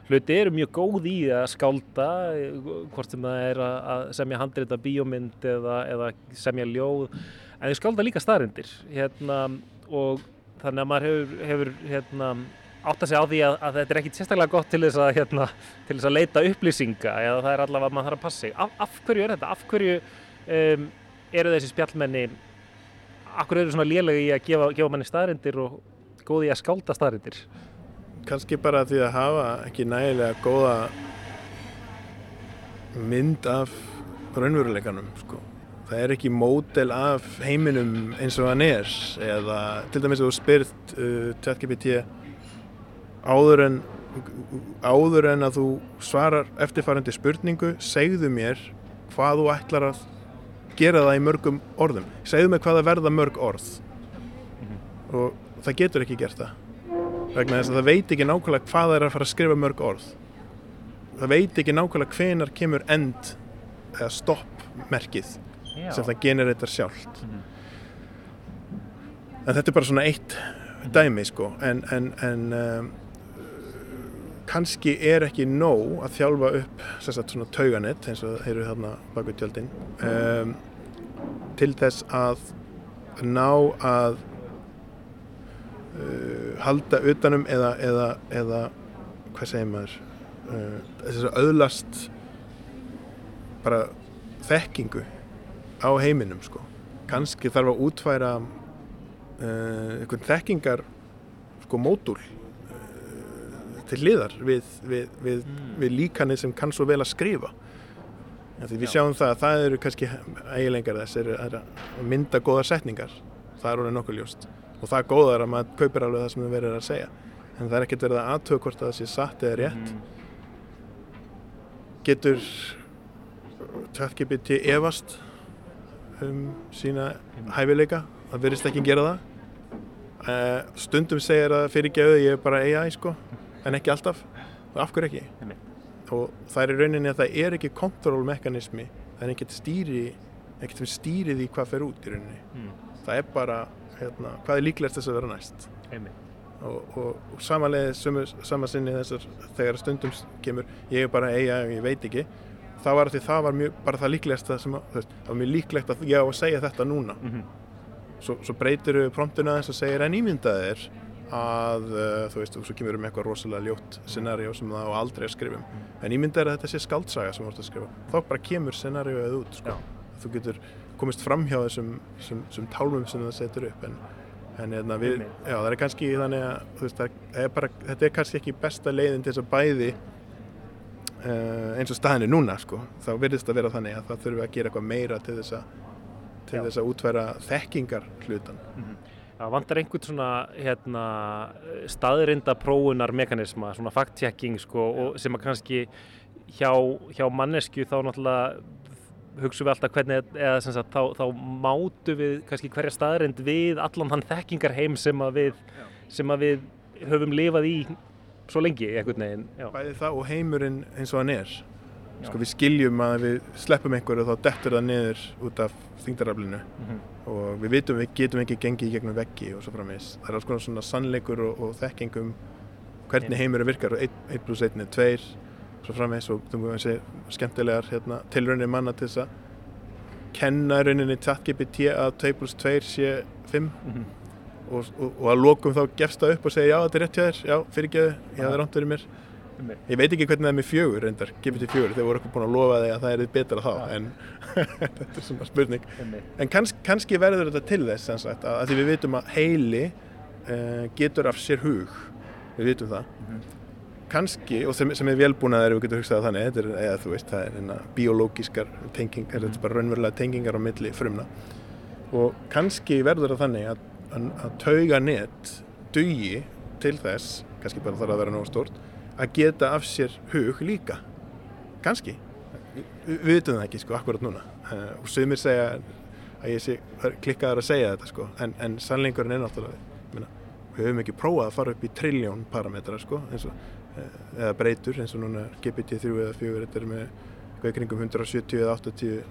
hluti. Eru mjög góð í að skálda hvort sem það er að semja handrita bíómynd eða, eða semja ljóð en þau skálda líka staðrindir hérna, og þannig að maður hefur, hefur hérna, átta sig á því að, að þetta er ekkit sérstaklega gott til þess að, hérna, til þess að leita upplýsinga eða það er allavega að maður þarf að passa sig. Af, af hverju er þetta? Af hverju um, eru þessi spjallmenni, af hverju eru svona lélegi í að gefa, gefa manni staðrindir og góði í að skálda staðrindir? Kanski bara því að hafa ekki nægilega góða mynd af raunveruleikanum, sko það er ekki mótel af heiminum eins og hann er eða til dæmis að þú spyrt uh, ChatGPT áður en áður en að þú svarar eftirfærandi spurningu segðu mér hvað þú ætlar að gera það í mörgum orðum. Segðu mér hvað að verða mörg orð. Mm -hmm. og það getur ekki gert það. Vegna þess að það veit ekki nákvæmlega hvað það er að fara að skrifa mörg orð. Það veit ekki nákvæmlega hvenar kemur end eða stoppmerkið Já. sem það generetar sjálft. Mm -hmm. en þetta er bara svona eitt dæmi sko. En, en, en um, kannski er ekki nóg að þjálfa upp sagt, svona tauganett eins og þeir eru þarna baka tjöldin. Um, til þess að ná að uh, halda utanum eða, eða, eða hvað segir maður? Uh, þess að auðlast bara þekkingu á heiminum sko. Kanski þarf að útfæra uh, einhvern þekkingar sko módul uh, til liðar við, við, við, mm. við líkanir sem kann svo vel að skrifa. Því við Já. sjáum það að það eru kannski eiginlegar þess er að mynda góða setningar. Það er orðið nokkuð ljóst. Og það er góðar að maður kaupir alveg það sem við verðum að segja. En það er ekkert verið að aðtöða hvort að það sé satt eða rétt. Mm. Getur ChatGPT evast um sína hæfileika það verðist ekki gera það uh, stundum segir að fyrirgeðu ég er bara AI sko en ekki alltaf? Og af hverju ekki? Og það er rauninni að það er ekki kontrollmekanismi það er ekkert stýri ekkert sem stýrið í hvað fer út í rauninni. Mm. það er bara hérna, hvað er líklegast þess að vera næst. Og, og, og samanlega samansinni þessar þegar stundum kemur ég er bara AI og ég veit ekki það var því það var mjög, bara það líklegast það sem að, það var mjög líklegt að ég á að segja þetta núna. Mm -hmm. svo, svo breytir við promptuna þess að segja en ímyndaðið er að uh, þú veist, og svo kemur við með eitthvað rosalega ljótt scenarjó sem það á aldrei að skrifa um mm. en ímyndaðið er að þetta sé skaldsaga sem þú ert að skrifa þá bara kemur scenarjóið út sko. þú getur komist fram hjá þessum sem, sem tálmum sem það setur upp en, en hérna, við, já, það er kannski þannig að veist, er bara, þetta er kannski ekki besta leiðin til þess að bæði uh, eins og staðinu núna sko, þá verðist að vera þannig að það þurfum að gera eitthvað meira til þess að, til þess að útværa þekkingar hlutan. Mm -hmm. Það vantar einhvern svona hérna, staðrinda próunar mekanisma, svona fact-checking sko, sem að kannski hjá, hjá mannesku þá náttúrulega hugsaum við alltaf hvernig, eða sagt, þá, þá mátu við kannski hverja staðrind við allan þann þekkingarheim sem að við, sem að við höfum lifað í svo lengi einhvern veginn já. Bæði það og heimurinn eins og hann er. Sko, við skiljum að við sleppum einhverju og þá dettur það niður út af þingdaraflinu mm -hmm. Og við vitum við getum ekki gengið í gegnum veggi og svo framins það er alls konar svona sannleikur og, og þekkingum hvernig heimurinn virkar og 1 pluss 1 er 2 svo framins og þú segja skemmtilegar hérna, tilröndin manna til þess að kenna rauninni ChatGPT að 2 pluss 2 sé 5 mm -hmm og, og, og að lókum þá gefst það upp og segja já þetta er rétt hjá þér, já fyrirgeðu, já það er rámt verið mér ég veit ekki hvernig það er með fjögur reyndar, gefið til fjögur, þeir voru okkur búin að lofa þig að það er betra þá en þetta er svona spurning. En kanns, kannski verður þetta til þess sagt, að, að því við vitum að heili uh, getur af sér hug. Við vitum það. Mm -hmm. kannski, og sem, sem er velbúnað er við getum hugsað þannig, þetta er, eða þú veist það er hérna biológiskar tengingar, mm -hmm. þetta er bara raunverulega tengingar á milli frumna. Og kannski verður það þannig að að tauga nett dugi til þess, kannski bara þarf að vera náðu stort, að geta af sér hug líka. Kannski. Við vitum það ekki sko akkurat núna. Uh, og sögumir segja að ég sé klikkaður að segja þetta sko, en, en sannleikurinn er náttúrulega, við höfum ekki prófað að fara upp í trilljón parametra sko, og, uh, eða breytur eins og núna GPT-3 eða 4, þetta er með eitthvað kringum 170 eða 80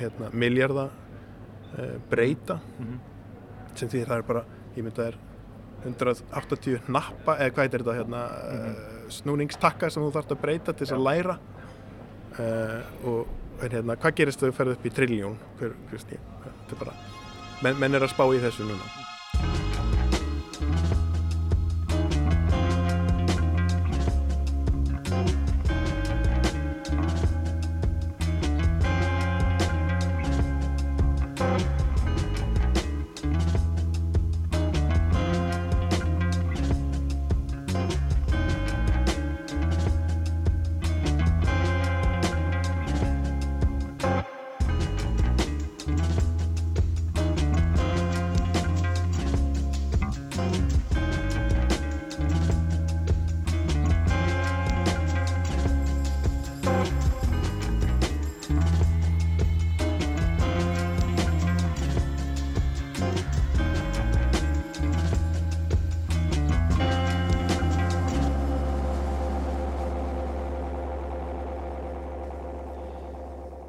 hérna, miljardar uh, breyta. Mm -hmm sem því það er bara, ég myndi að það er 180 nappa eða hvað er þetta hérna mm -hmm. snúningstakka sem þú þarfst að breyta til þess að læra. Uh, og hérna, hvað gerist þegar þú ferð upp í trilljón? Hver, hver, þetta er bara menn, menn er að spá í þessu núna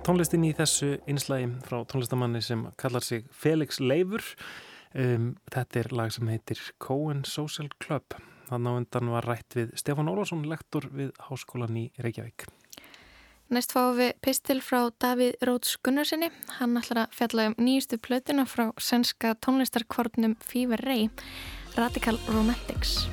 tónlistin í þessu einslægi frá tónlistamanni sem kallar sig Felix Leifur. Um, þetta er lag sem heitir Cohen Social Club. Þannig að undan var rætt við Stefán Ólásson, lektor við Háskólan í Reykjavík. Næst fáum við pistil frá Davíð Róts Gunnarsinni. Hann ætlar að fjalla um nýjustu plötuna frá svenska tónlistarkvornum Fever Ray, Radical Romantics.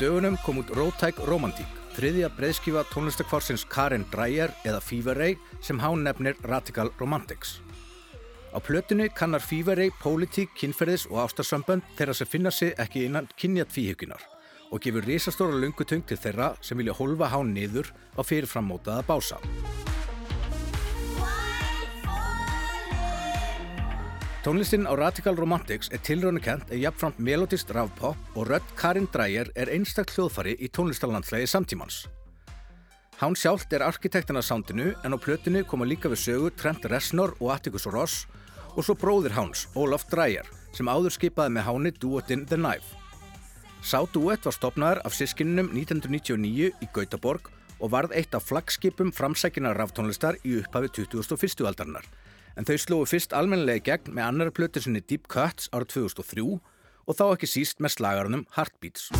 Dögunum kom út Rótæk Romantík, þriðja breyðskifa tónlistakvársins Karin Dreyer eða Fever Ray sem hán nefnir Radical Romantics. Á plötinu kannar Fever Ray pólitík, kynferðis og ástarsambönd þeirra sem finna sig ekki innan kynja tvíhyggunar og gefur risastóra lungutöng til þeirra sem vilja holfa hán niður á fyrirframmótaða bása. Tónlistinn á Radical Romantics er tilraunukent eða jafnframt melodist rafpop og rödd Karin Dreyer er einstakl hljóðfari í tónlistarlandslegi samtímans. Hán sjálft er arkitektina sándinu en á plötinu koma líka við sögu Trent Reznor og Atticus Ross og svo bróðir Háns, Olaf Dreyer, sem áður skipaði með Háni duettinn The Knife. Sá duett var stopnaður af sískinnum 1999 í Gautaborg og varð eitt af flaggskipum framsækina ráftónlistar í upphafi 2001. aldarinnar en þau slóðu fyrst almennilega í gegn með annara plötu sinni Deep Cuts ára 2003 og þá ekki síst með slagarunum Heartbeats.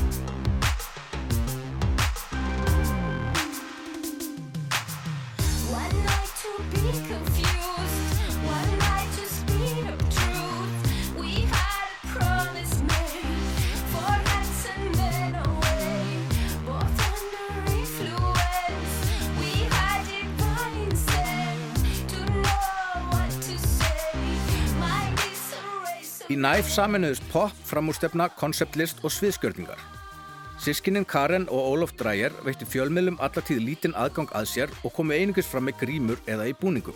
Í næf saminuðust pop, framúrstefna, konceptlist og sviðskjörningar. Sískininn Karen og Olof Dreyer veitti fjölmiðlum allatíð lítinn aðgang að sér og komu einingis fram með grímur eða í búningum.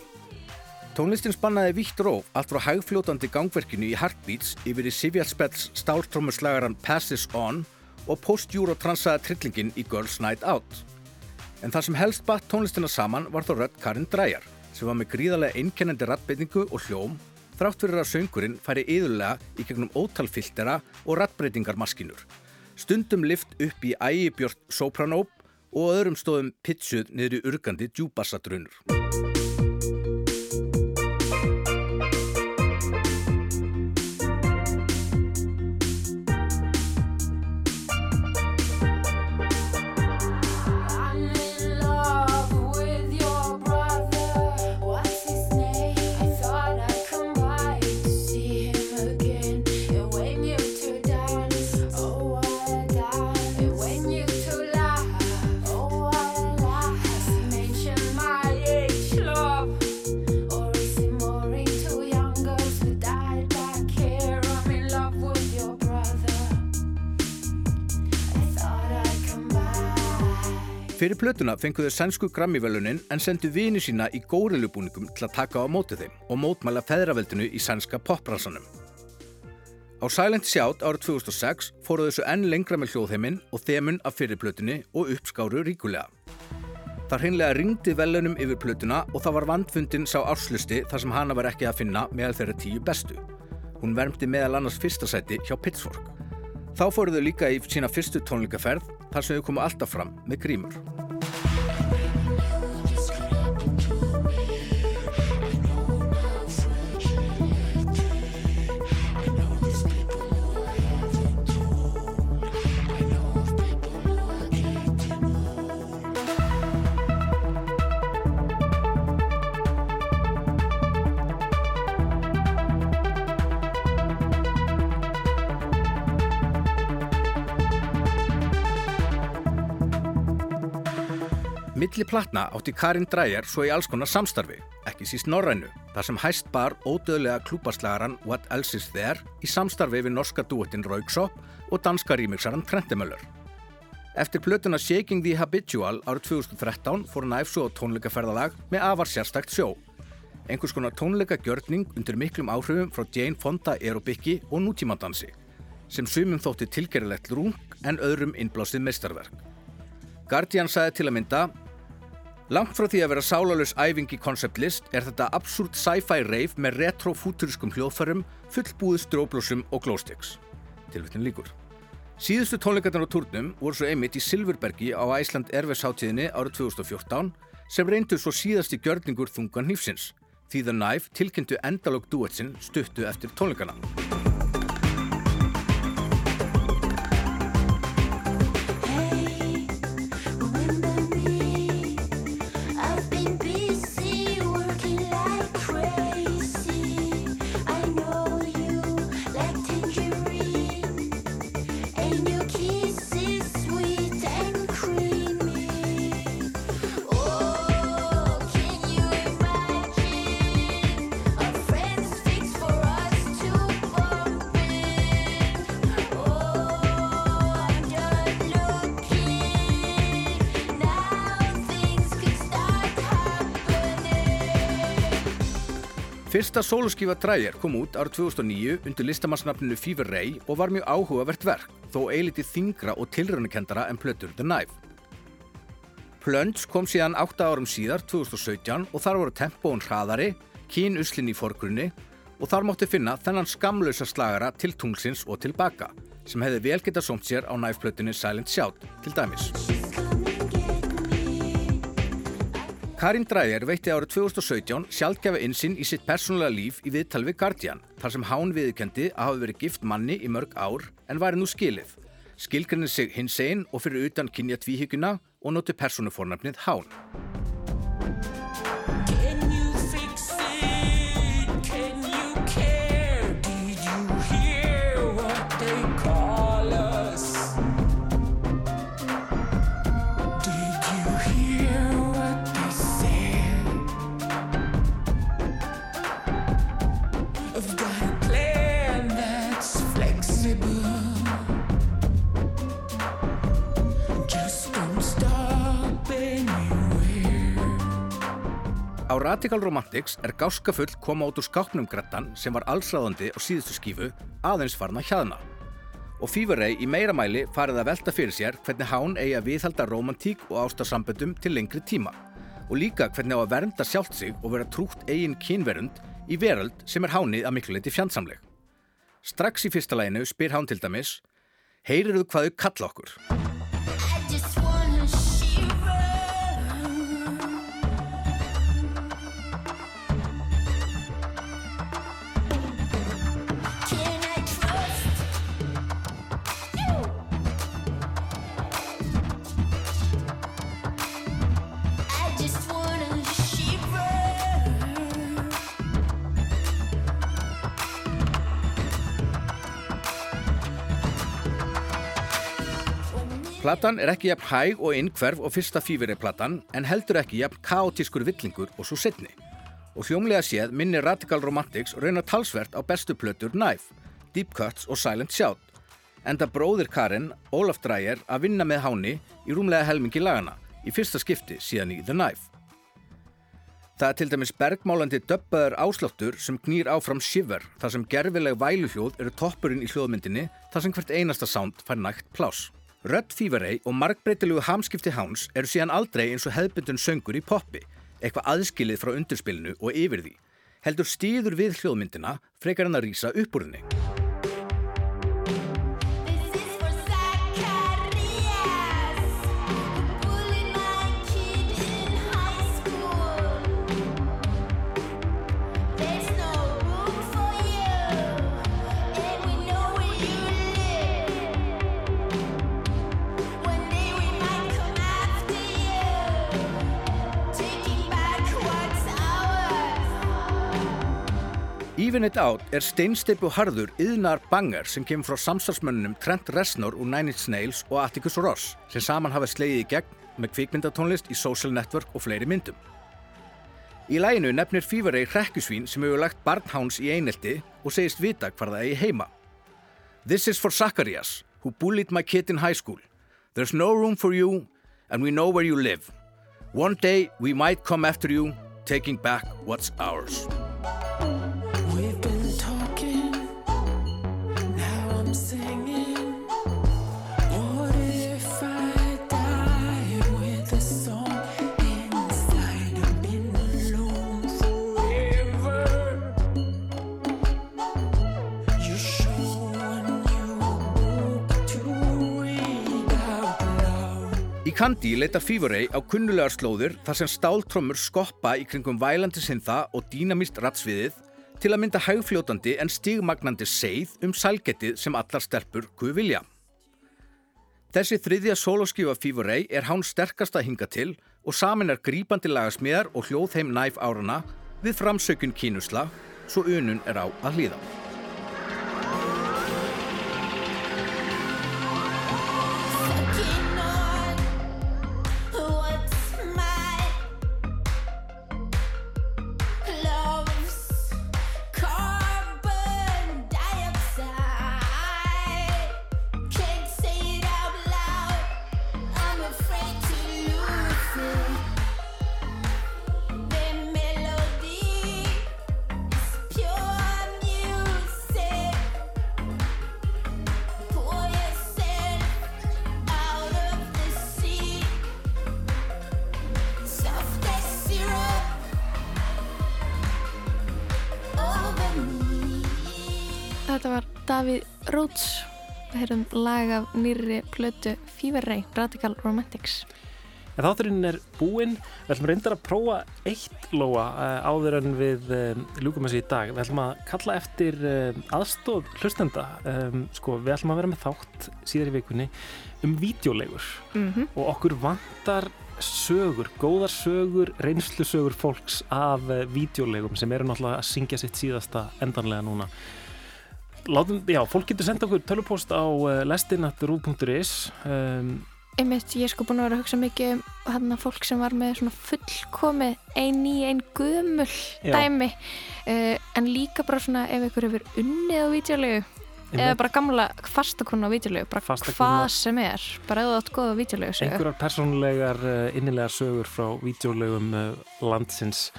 Tónlistin spannaði vitt róf allt frá hægfljótandi gangverkinu í Heartbeats yfir í Sivjart Spells stáltrómuslagaran Passes On og post-eurotransaða trillingin í Girls Night Out. En það sem helst batt tónlistina saman var þó rödd Karin Dreyer sem var með gríðarlega einkennandi rattbeitingu og hljóm þrátt fyrir að söngurinn færi yðurlega í gegnum ótalfiltera og rattbreytingarmaskinur. Stundum lift upp í ægibjörn sopranóp og öðrum stóðum pitsuð niður í urgandi djúbassadrunur. Fyrir plötuna fenguðu sænsku Grammy-velunin en sendu vini sína í górilubúningum til að taka á mótið þeim og mótmæla feðraveldinu í sænska popbransanum. Á Silent Shout árið 2006 fóruðu þessu enn lengra með hljóðheiminn og þemun af fyrir plötunni og uppskáru ríkulega. Það hreinlega ringdi velunum yfir plötuna og það var vandfundin sá árslusti þar sem hana var ekki að finna meðal þeirra tíu bestu. Hún vermdi meðal annars fyrsta sæti hjá Pitchfork. Þá fóruðu líka í sína fyrstu tónleikaferð þar sem þau komu alltaf fram með grímur. Milli platna átti Karin Dreyer svo í alls konar samstarfi, ekki síst Norrænu, þar sem hæst bar ódöðlega klúparslagaran What Else Is There í samstarfi við norska duettinn Rauksop og danska rýmixaran Trentemöller. Eftir plötuna Shaking the Habitual árið 2013 fór Knife svo á tónleikaferðalag með afar sérstækt sjó. Einhvers konar tónleikagjörning undir miklum áhrifum frá Jane Fonda aerobiki og nútímandansi, sem sumum þótti tilgerilegt rung en öðrum innblásið meistarverk. Guardian sagði til að mynda Langt frá því að vera sálalus æfing í konceptlist er þetta absúrt sci-fi reif með retro-futurískum hljóðfærum, fullbúið stróblósum og glowsticks. Tilvittin líkur. Síðustu tónleikarnar á turnum voru svo einmitt í Silverbergi á Æsland Erfesháttíðinni árið 2014 sem reyndu svo síðasti gjörningur þungan hnífsins. Því The Knife tilkynntu endalóg duetsinn stuttu eftir tónleikarna. Fyrsta sóluskífa Dreyer kom út árið 2009 undir listamannsnafninu Fever Ray og var mjög áhugavert verk, þó eilitið þingra og tilrönnukendara en plötur The Knife. Plunge kom síðan 8 árum síðar, 2017, og þar voru tempóun hraðari, kín uslinn í forgrunni og þar mótti finna þennan skamlausa slagara til tunglsins og tilbaka, sem hefði vel getað somt sér á Knife-plötunni Silent Shout, til dæmis. Karin Dreyer veitti árið 2017 sjálfgefa insinn í sitt persónulega líf í viðtal við Guardian þar sem hán viðkendi að hafa verið gift manni í mörg ár en væri nú skilið. Skilgrinni sig hins einn og fyrir utan kynja tvíhyggjuna og noti persónufornafnið hán. Á Radical Romantics er gáskafull koma út úr skápnum grettan sem var allsræðandi á síðustu skífu aðeins farna hjaðna. Og Fever Ray í meira mæli farið að velta fyrir sér hvernig hán eigi að viðhalda romantík og ástarsamböndum til lengri tíma og líka hvernig á að vernda sjálft sig og vera trútt eigin kynverund í veröld sem er hánið að miklu leiti fjandsamleg. Strax í fyrsta læginu spyr hán til dæmis Heyriruðu hvað þau kalla okkur? Platan er ekki jafn hæg og innkverf og fyrsta fýveri-platan en heldur ekki jafn kaotískur villingur og svo setni. Og hljómlega séð minni Radical Romantics raunar talsvert á bestu plötur Knife, Deep Cuts og Silent Shout. Enda bróðir Karin, Ólaf Dreyer, að vinna með háni í rúmlega helmingi lagana, í fyrsta skipti síðan í The Knife. Það er til dæmis bergmálandi döbbaður ásláttur sem knýr áfram Shiver þar sem gerfileg væluhljóð eru toppurinn í hljóðmyndinni þar sem hvert einasta sound fær nægt plás. Rött Fívarei og markbreytilegu hamskipti Háns eru síðan aldrei eins og hefðbundun söngur í poppi, eitthvað aðskilið frá undurspilinu og yfir því. Heldur stíður við hljóðmyndina frekar hann að rýsa upp úr henni. Even It Out er steinsteipu harður yðnar banger sem kemur frá samstagsmönnunum Trent Reznor úr Nine Inch Nails og Atticus Ross sem saman hafa slegið í gegn með kvikmyndatónlist í Social Network og fleiri myndum. Í læginu nefnir Fever Ray hrekkusvín sem hefur lagt barnháns í einelti og segist vita hvar það eigi heima. This is for Zacharias, who bullied my kid in high school. There's no room for you and we know where you live. One day we might come after you, taking back what's ours. Kandi leita Ray á kunnulegar slóður þar sem stáltrommur skoppa í kringum vælandi syntha og dýnamist ratsviðið til að mynda hægfljótandi en stigmagnandi seið um sælgetið sem allar stelpur guð vilja. Þessi þriðja soloskífa Ray er hán sterkasta hinga til og samin er grípandi lagasmíðar og hljóðheim næf árana við framsökun kínusla svo unun er á að hlýða. Rhodes. Við heyrum lag af nýri plötu Fever Ray, Radical Romantics. En þátturinn er búinn, við ætlum reyndar að prófa eitt lóa uh, áður en við um, ljúkum þessi í dag. Við ætlum að kalla eftir um, aðstóð hlustenda. Um, sko, við ætlum að vera með þátt síðar í vikunni um vídeolegur Mhm. og okkur vantar sögur, góðar sögur, reynslusögur fólks af vídeolegum sem eru náttúrulega að syngja sitt síðasta endanlega núna. Látum, já, fólk getur senda okkur tölupóst á uh, lestin.ru.is um, Einmitt, ég er sko búin að vera að hugsa mikið um hérna fólk sem var með svona fullkomið ein ný, ein gömul Já. dæmi uh, en líka bara svona ef ykkur hefur unnið á vídeolegu eða bara gamla fastakonna á vídeolegu bara Fastakúnna. hvað sem er, bara þú átt góða vídeolegu einhverjar persónlegar uh, innilegar sögur frá vídeolegum uh, landsins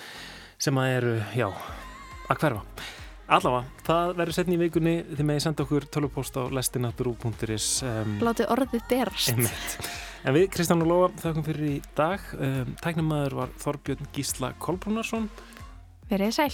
sem að eru, já, að hverfa. Allavega, það verður setni í vikunni. Því með ég senda okkur tölvupóst á lestinatbrú.is um, ehm, Látið orðið derst einmitt. En við, Kristján og Lóa, þakkum fyrir í dag. Ehm, um, Tæknumæður var Þorbjörn Gísla Kolbrunarsson Verðið sæl.